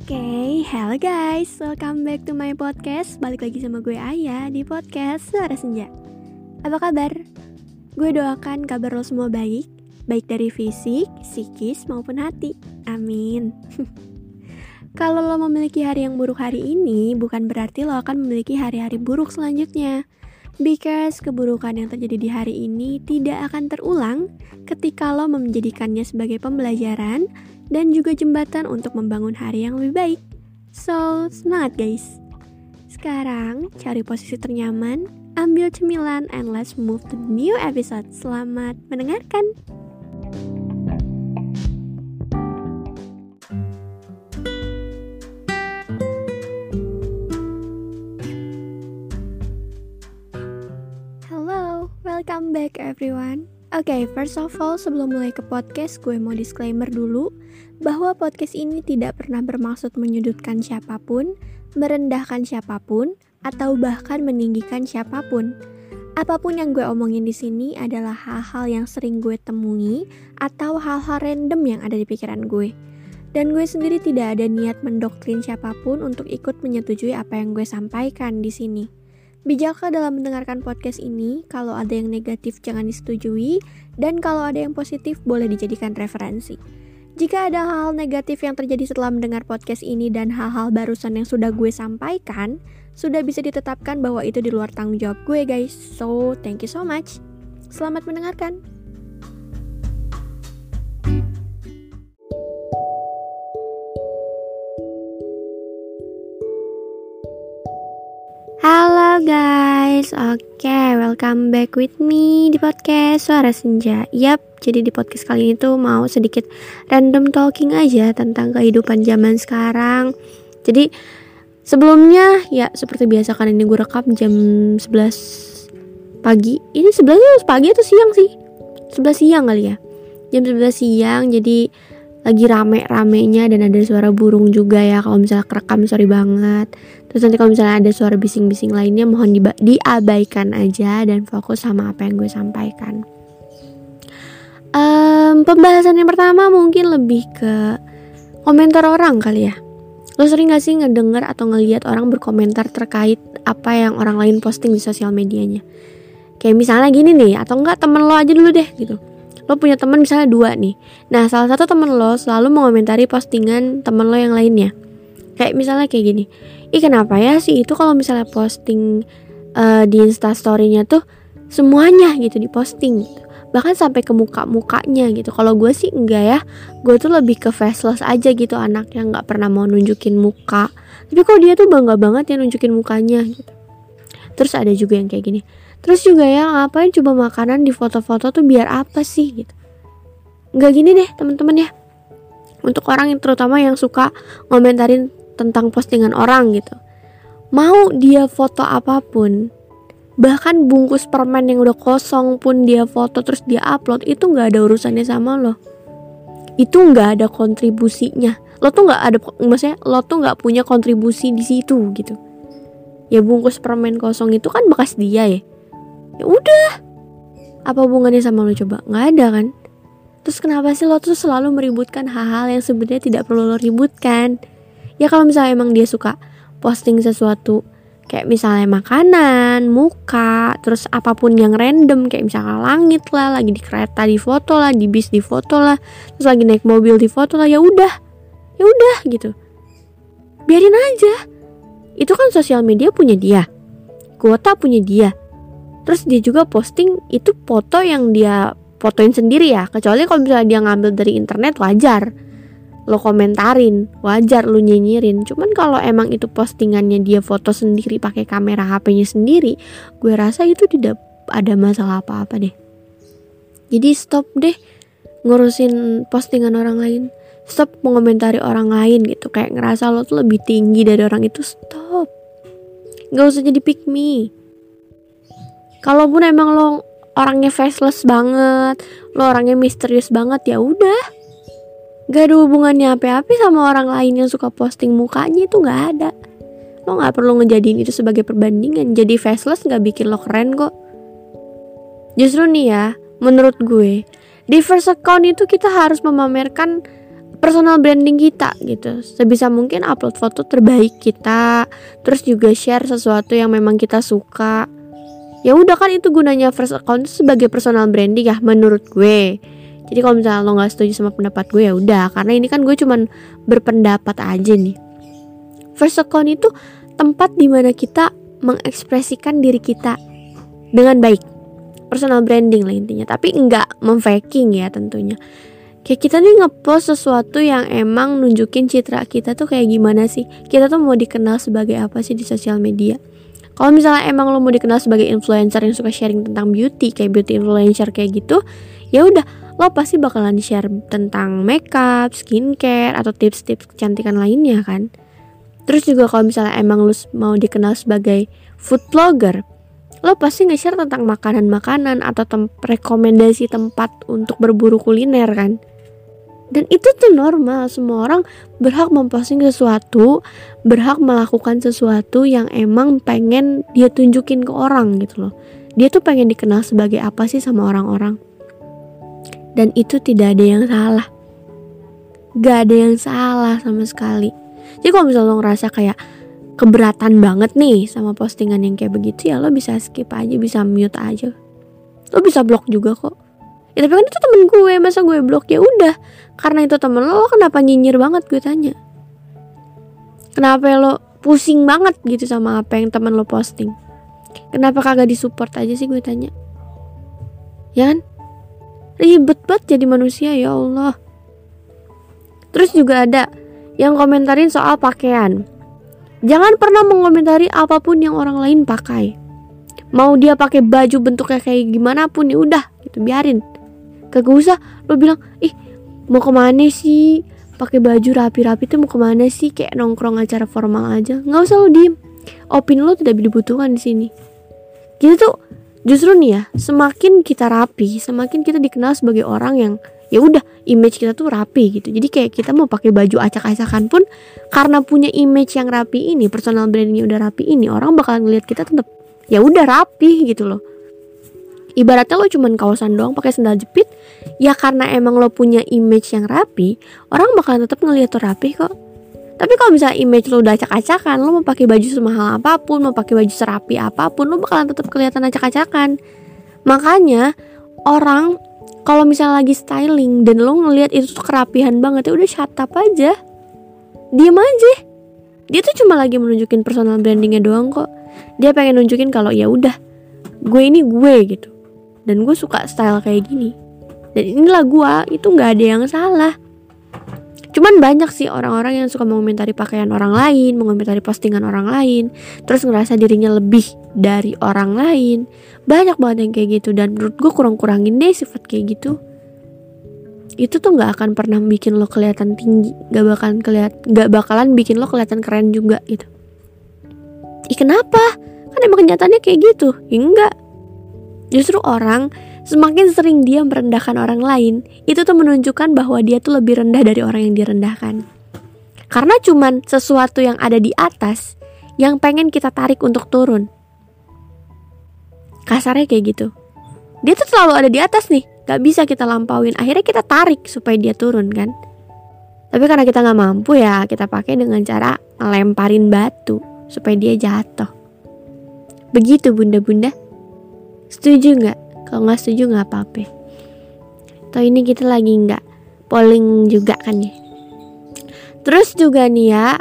Okay, hello guys, welcome back to my podcast. Balik lagi sama gue Ayah di podcast Suara Senja. Apa kabar? Gue doakan kabar lo semua baik Baik dari fisik, psikis, maupun hati. Amin. Kalau lo memiliki hari yang buruk hari ini Bukan berarti lo akan memiliki hari-hari buruk selanjutnya Because keburukan yang terjadi di hari ini tidak akan terulang ketika lo menjadikannya sebagai pembelajaran dan juga jembatan untuk membangun hari yang lebih baik. So, semangat guys! Sekarang, cari posisi ternyaman, ambil cemilan, and let's move to the new episode. Selamat mendengarkan! Hello, welcome back everyone. Oke, okay, first of all, sebelum mulai ke podcast, gue mau disclaimer dulu bahwa podcast ini tidak pernah bermaksud menyudutkan siapa pun, merendahkan siapa pun, atau bahkan meninggikan siapa pun. Apa pun yang gue omongin di sini adalah hal-hal yang sering gue temui atau hal-hal random yang ada di pikiran gue. Dan gue sendiri tidak ada niat mendoktrin siapa pun untuk ikut menyetujui apa yang gue sampaikan di sini. Bijaklah dalam mendengarkan podcast ini, kalau ada yang negatif jangan disetujui, dan kalau ada yang positif boleh dijadikan referensi. Jika ada hal-hal negatif yang terjadi setelah mendengar podcast ini dan hal-hal barusan yang sudah gue sampaikan, sudah bisa ditetapkan bahwa itu di luar tanggung jawab gue guys. So, thank you so much. Selamat mendengarkan. Guys, oke okay, welcome back with me di podcast Suara Senja. Yap, jadi di podcast kali ini tuh mau sedikit random talking aja tentang kehidupan zaman sekarang. Jadi sebelumnya ya seperti biasa kan ini gue rekam jam 11 pagi. Ini 11 pagi atau siang sih? 11 siang kali ya? Jam 11 siang jadi lagi rame-ramenya dan ada suara burung juga ya kalau misalnya kerekam sorry banget. Terus nanti kalau misalnya ada suara bising-bising lainnya mohon di diabaikan aja dan fokus sama apa yang gue sampaikan. Um, pembahasan yang pertama mungkin lebih ke komentar orang kali ya. Lo sering gak sih ngedenger atau ngeliat orang berkomentar terkait apa yang orang lain posting di sosial medianya? Kayak misalnya gini nih atau enggak temen lo aja dulu deh gitu lo punya teman misalnya dua nih. Nah salah satu temen lo selalu mengomentari postingan temen lo yang lainnya. Kayak misalnya kayak gini ih kenapa ya sih itu kalau misalnya posting uh, di instastorynya tuh semuanya gitu diposting? Gitu bahkan sampai ke muka mukanya gitu. Kalau gue sih enggak ya. Gue tuh lebih ke faceless aja gitu anaknya nggak pernah mau nunjukin muka. Tapi kok dia tuh bangga banget ya nunjukin mukanya gitu. Terus ada juga yang kayak gini Terus juga ya ngapain coba makanan di foto-foto tuh biar apa sih gitu. Nggak gini deh teman-teman ya. Untuk orang yang terutama yang suka ngomentarin tentang postingan orang gitu. Mau dia foto apa pun, bahkan bungkus permen yang udah kosong pun dia foto terus dia upload itu nggak ada urusannya sama lo. Itu nggak ada kontribusinya. Lo tuh nggak ada, maksudnya lo tuh nggak punya kontribusi di situ gitu. Ya bungkus permen kosong itu kan bekas dia ya ya udah. Apa hubungannya sama lo coba? Nggak ada kan? Terus kenapa sih lo tuh selalu meributkan hal-hal yang sebenarnya tidak perlu lo ributkan? Ya kalau misalnya emang dia suka posting sesuatu kayak misalnya makanan, muka, terus apa pun yang random kayak misalnya langit lah, lagi di kereta di foto lah, di bis di foto lah, terus lagi naik mobil di foto lah, ya udah, ya udah gitu, biarin aja. Itu kan sosial media punya dia, kuota punya dia, terus dia juga posting itu foto yang dia fotoin sendiri ya. Kecuali kalau misalnya dia ngambil dari internet wajar. Lo komentarin wajar lo nyinyirin. Cuman kalau emang itu postingannya dia foto sendiri pakai kamera HP-nya sendiri gue rasa itu tidak ada masalah apa-apa deh. Jadi stop deh ngurusin postingan orang lain. Stop mengomentari orang lain gitu. Kayak ngerasa lo tuh lebih tinggi dari orang itu stop. Nggak usah jadi pick me kalaupun emang lo orangnya faceless banget lo orangnya misterius banget ya udah. Gak ada hubungannya apa-apa sama orang lain yang suka posting mukanya itu gak ada. Lo gak perlu ngejadiin itu sebagai perbandingan. Jadi faceless gak bikin lo keren kok. Justru nih ya menurut gue di first account itu kita harus memamerkan personal branding kita gitu. Sebisa mungkin upload foto terbaik kita terus juga share sesuatu yang memang kita suka ya udah kan itu gunanya first account sebagai personal branding ya menurut gue. Jadi kalau misalnya lo nggak setuju sama pendapat gue ya udah. Karena ini kan gue cuman berpendapat aja nih. First account itu tempat di mana kita mengekspresikan diri kita dengan baik. Personal branding lah intinya. Tapi nggak memfaking ya tentunya. Kayak kita nih ngepost sesuatu yang emang nunjukin citra kita tuh kayak gimana sih? Kita tuh mau dikenal sebagai apa sih di sosial media kalau misalnya emang lo mau dikenal sebagai influencer yang suka sharing tentang beauty kayak beauty influencer kayak gitu ya udah lo pasti bakalan share tentang makeup, skincare atau tips-tips kecantikan lainnya kan. Terus juga kalau misalnya emang lo mau dikenal sebagai food blogger, lo pasti nge-share tentang makanan-makanan atau tem rekomendasi tempat untuk berburu kuliner kan dan itu tuh normal. Semua orang berhak memposting sesuatu berhak melakukan sesuatu yang emang pengen dia tunjukin ke orang gitu loh. Dia tuh pengen dikenal sebagai apa sih sama orang-orang. Dan itu tidak ada yang salah. Gak ada yang salah sama sekali. Jadi kalau misalnya lo ngerasa kayak keberatan banget nih sama postingan yang kayak begitu ya lo bisa skip aja bisa mute aja. Lo bisa blok juga kok ya tapi kan itu temen gue masa gue blok? Ya udah. Karena itu temen lo, lo kenapa nyinyir banget? Gue tanya. Kenapa lo pusing banget gitu sama apa yang temen lo posting? Kenapa kagak disupport aja sih? Gue tanya. Ya kan? Ribet banget jadi manusia ya Allah. Terus juga ada yang komentarin soal pakaian. Jangan pernah mengomentari apa pun yang orang lain pakai. Mau dia pakai baju bentuknya kayak gimana pun ya udah gitu biarin kagak usah. Lo bilang ih mau ke mana sih? Pakai baju rapi-rapi tuh mau ke mana sih? Kayak nongkrong acara formal aja. Nggak usah lo diem. Opini lo tidak dibutuhkan di sini. Gitu tuh. Justru nih ya semakin kita rapi semakin kita dikenal sebagai orang yang ya udah image kita tuh rapi gitu. Jadi kayak kita mau pakai baju acak-acakan pun karena punya image yang rapi ini personal brandingnya udah rapi ini orang bakal ngeliat kita tetap ya udah rapi gitu loh ibaratnya lo cuman kawasan doang pakai sandal jepit ya karena emang lo punya image yang rapi orang bakalan tetap ngeliat tuh rapi kok. Tapi kalau misalnya image lo udah acak-acakan lo mau pakai baju semahal apa pun mau pakai baju serapi apa pun lo bakalan tetap kelihatan acak-acakan. Makanya orang kalau misalnya lagi styling dan lo ngelihat itu tuh kerapihan banget ya udah shut up aja. Diem aja. Dia tuh cuma lagi menunjukin personal brandingnya doang kok. Dia pengen nunjukin kalau ya udah gue ini gue gitu dan gue suka style kayak gini. Dan inilah gue itu nggak ada yang salah. Cuman banyak sih orang-orang yang suka mengomentari pakaian orang lain mengomentari postingan orang lain terus ngerasa dirinya lebih dari orang lain. Banyak banget yang kayak gitu dan menurut gue kurang-kurangin deh sifat kayak gitu. Itu tuh nggak akan pernah bikin lo kelihatan tinggi nggak bakalan keliat nggak bakalan bikin lo kelihatan keren juga gitu. Ih kenapa? Kan emang kenyataannya kayak gitu. Ya enggak Justru orang semakin sering dia merendahkan orang lain, itu tuh menunjukkan bahwa dia tuh lebih rendah dari orang yang direndahkan. Karena cuman sesuatu yang ada di atas yang pengen kita tarik untuk turun. Kasarnya kayak gitu. Dia tuh selalu ada di atas nih, gak bisa kita lampauin. Akhirnya kita tarik supaya dia turun kan. Tapi karena kita gak mampu ya, kita pakai dengan cara ngelemparin batu supaya dia jatuh. Begitu bunda-bunda. Setuju nggak? Kalau nggak setuju nggak apa-apa. Atau ini kita lagi nggak polling juga kan ya. Terus juga nih ya,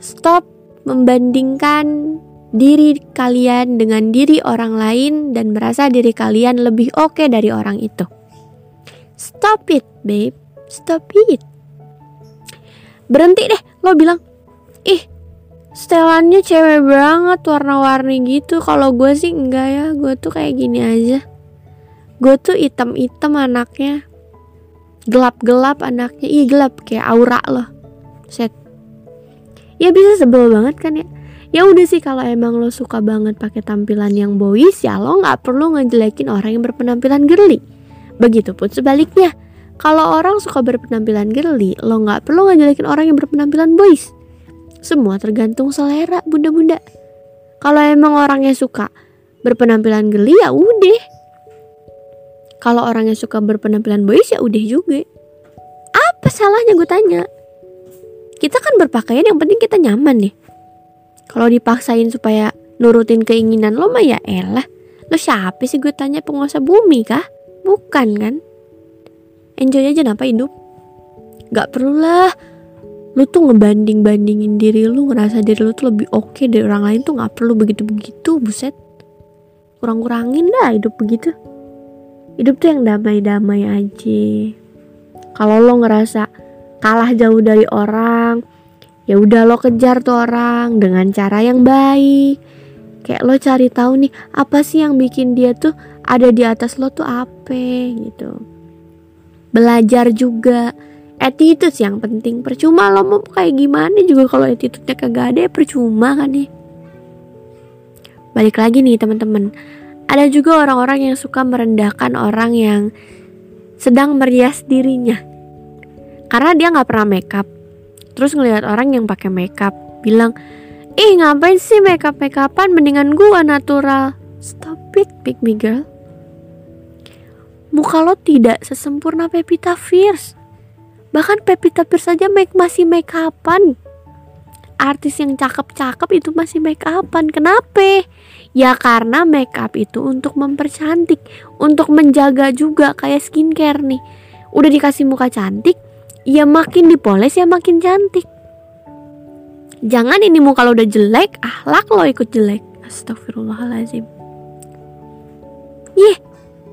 stop membandingkan diri kalian dengan diri orang lain dan merasa diri kalian lebih oke okay dari orang itu. Stop it, babe. Stop it. Berhenti deh, lo bilang, ih setelannya cewek banget warna-warni gitu. Kalau gue sih enggak ya gue tuh kayak gini aja. Gue tuh item-item anaknya. Gelap-gelap anaknya. Iya gelap. Kayak aura loh. Set. Ya bisa sebel banget kan ya? Ya udah sih kalau emang lo suka banget pakai tampilan yang boys ya lo nggak perlu ngejelekin orang yang berpenampilan girly. Begitupun sebaliknya. Kalau orang suka berpenampilan girly lo nggak perlu ngejelekin orang yang berpenampilan boys semua tergantung selera bunda-bunda. Kalau emang orangnya suka berpenampilan geli ya udah. Kalau orangnya suka berpenampilan boys ya udah juga. Apa salahnya gue tanya? Kita kan berpakaian yang penting kita nyaman nih. Kalau dipaksain supaya nurutin keinginan lo mah ya elah. Lo siapa sih gue tanya penguasa bumi kah? Bukan kan? Enjoy aja napa hidup? Gak perlu lah lu tuh ngebanding bandingin diri lu ngerasa diri lu tuh lebih oke okay dari orang lain tuh nggak perlu begitu begitu buset. Kurang kurangin dah hidup begitu. Hidup tuh yang damai damai aja. Kalau lo ngerasa kalah jauh dari orang ya udah lo kejar tuh orang dengan cara yang baik. Kayak lo cari tahu nih apa sih yang bikin dia tuh ada di atas lo tuh apa gitu. Belajar juga attitude yang penting. Percuma lo mau kayak gimana juga kalau attitude-nya kagak ada ya percuma kan nih. Balik lagi nih teman-teman. Ada juga orang-orang yang suka merendahkan orang yang sedang merias dirinya. Karena dia nggak pernah makeup. Terus ngelihat orang yang pakai makeup bilang ih ngapain sih makeup makeupan mendingan gua natural. Stop it big me girl. Muka lo tidak sesempurna Pepita Fierce Bahkan Pevita Pierce saja make masih make upan. Artis yang cakep-cakep itu masih make upan. Kenapa? Ya karena make up itu untuk mempercantik, untuk menjaga juga kayak skincare nih. Udah dikasih muka cantik, ya makin dipoles ya makin cantik. Jangan ini muka lo udah jelek, ahlak lo ikut jelek. Astagfirullahaladzim. Yeh,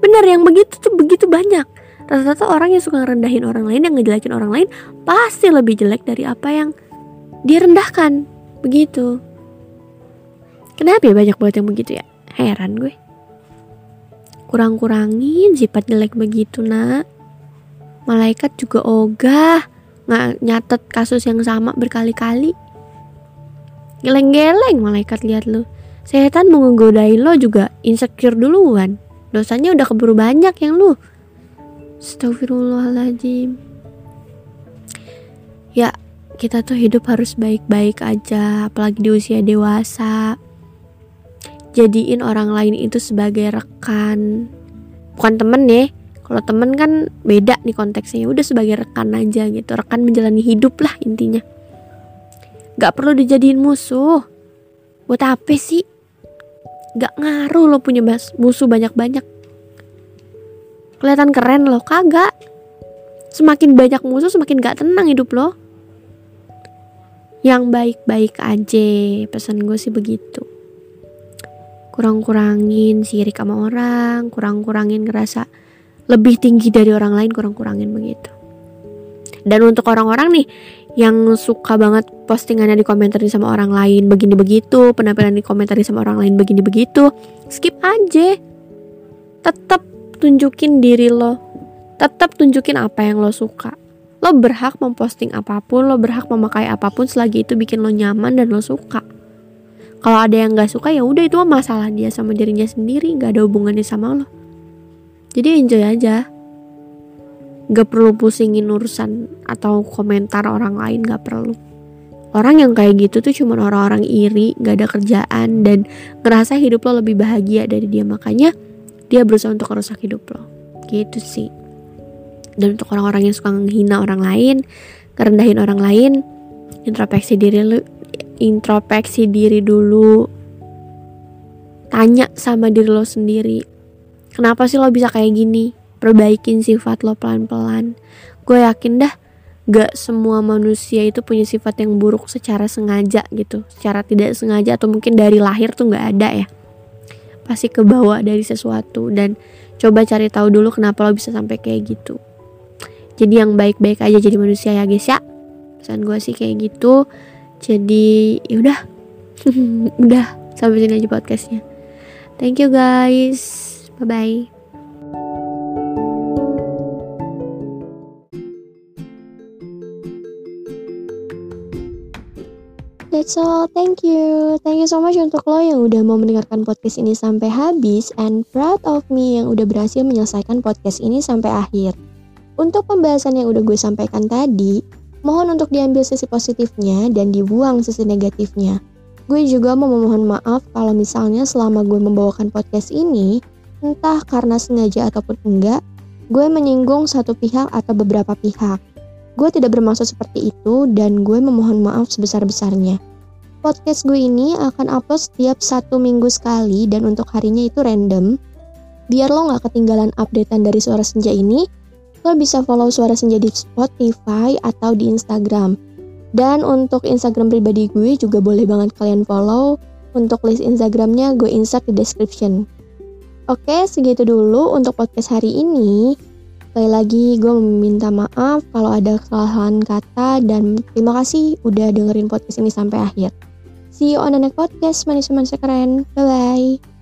bener yang begitu tuh begitu banyak rata-rata orang yang suka ngerendahin orang lain yang ngejelekin orang lain pasti lebih jelek dari apa yang direndahkan. Begitu. Kenapa ya banyak banget yang begitu ya? Heran gue. Kurang-kurangin sifat jelek begitu nak. Malaikat juga ogah nggak nyatet kasus yang sama berkali-kali. Geleng-geleng malaikat lihat lo setan mau ngegodain lo juga insecure duluan. Dosanya udah keburu banyak yang lu Astagfirullahaladzim Ya kita tuh hidup harus baik-baik aja Apalagi di usia dewasa. Jadiin orang lain itu sebagai rekan. Bukan temen ya Kalau temen kan beda nih konteksnya. Udah sebagai rekan aja gitu Rekan menjalani hidup lah intinya. Gak perlu dijadiin musuh. Buat apa sih? Gak ngaruh lo punya musuh banyak-banyak kelihatan keren loh kagak? Semakin banyak musuh semakin gak tenang hidup lo. Yang baik-baik aja pesan gue sih begitu. Kurang-kurangin sirik sama orang kurang-kurangin ngerasa lebih tinggi dari orang lain kurang-kurangin begitu. Dan untuk orang-orang nih yang suka banget postingannya di komentari sama orang lain begini begitu penampilan di komentari sama orang lain begini begitu skip aja. Tetap tunjukin diri lo. Tetap tunjukin apa yang lo suka. Lo berhak memposting apa pun lo berhak memakai apa pun selagi itu bikin lo nyaman dan lo suka. Kalau ada yang nggak suka ya udah itu masalah dia sama dirinya sendiri nggak ada hubungannya sama lo. Jadi enjoy aja. Gak perlu pusingin urusan atau komentar orang lain gak perlu. Orang yang kayak gitu tuh cuma orang-orang iri gak ada kerjaan dan ngerasa hidup lo lebih bahagia dari dia. Makanya dia berusaha untuk merusak hidup lo. Gitu sih. Dan untuk orang-orang yang suka menghina orang lain ngerendahin orang lain introspeksi diri lu introspeksi diri dulu. Tanya sama diri lo sendiri kenapa sih lo bisa kayak gini? Perbaikin sifat lo pelan-pelan. Gue yakin dah gak semua manusia itu punya sifat yang buruk secara sengaja gitu. Secara tidak sengaja atau mungkin dari lahir tuh gak ada ya pasti kebawa dari sesuatu dan coba cari tahu dulu kenapa lo bisa sampai kayak gitu. Jadi yang baik-baik aja jadi manusia ya guys ya. Pesan gue sih kayak gitu. Jadi yaudah udah. Sampai sini aja podcastnya. Thank you guys. Bye bye That's all, thank you. Thank you so much untuk lo yang udah mau mendengarkan podcast ini sampai habis and proud of me yang udah berhasil menyelesaikan podcast ini sampai akhir. Untuk pembahasan yang udah gue sampaikan tadi, mohon untuk diambil sisi positifnya dan dibuang sisi negatifnya. Gue juga mau memohon maaf kalau misalnya selama gue membawakan podcast ini, entah karena sengaja ataupun enggak, gue menyinggung satu pihak atau beberapa pihak. Gue tidak bermaksud seperti itu dan gue memohon maaf sebesar-besarnya. Podcast gue ini akan upload setiap satu minggu sekali dan untuk harinya itu random. Biar lo gak ketinggalan updatean dari Suara Senja ini, lo bisa follow Suara Senja di Spotify atau di Instagram. Dan untuk Instagram pribadi gue juga boleh banget kalian follow. Untuk list Instagramnya gue insert di description. Oke, segitu dulu untuk podcast hari ini. Sekali lagi gue meminta maaf kalau ada kesalahan kata dan terima kasih udah dengerin podcast ini sampai akhir. See you on the next podcast, manis manis keren. Bye-bye.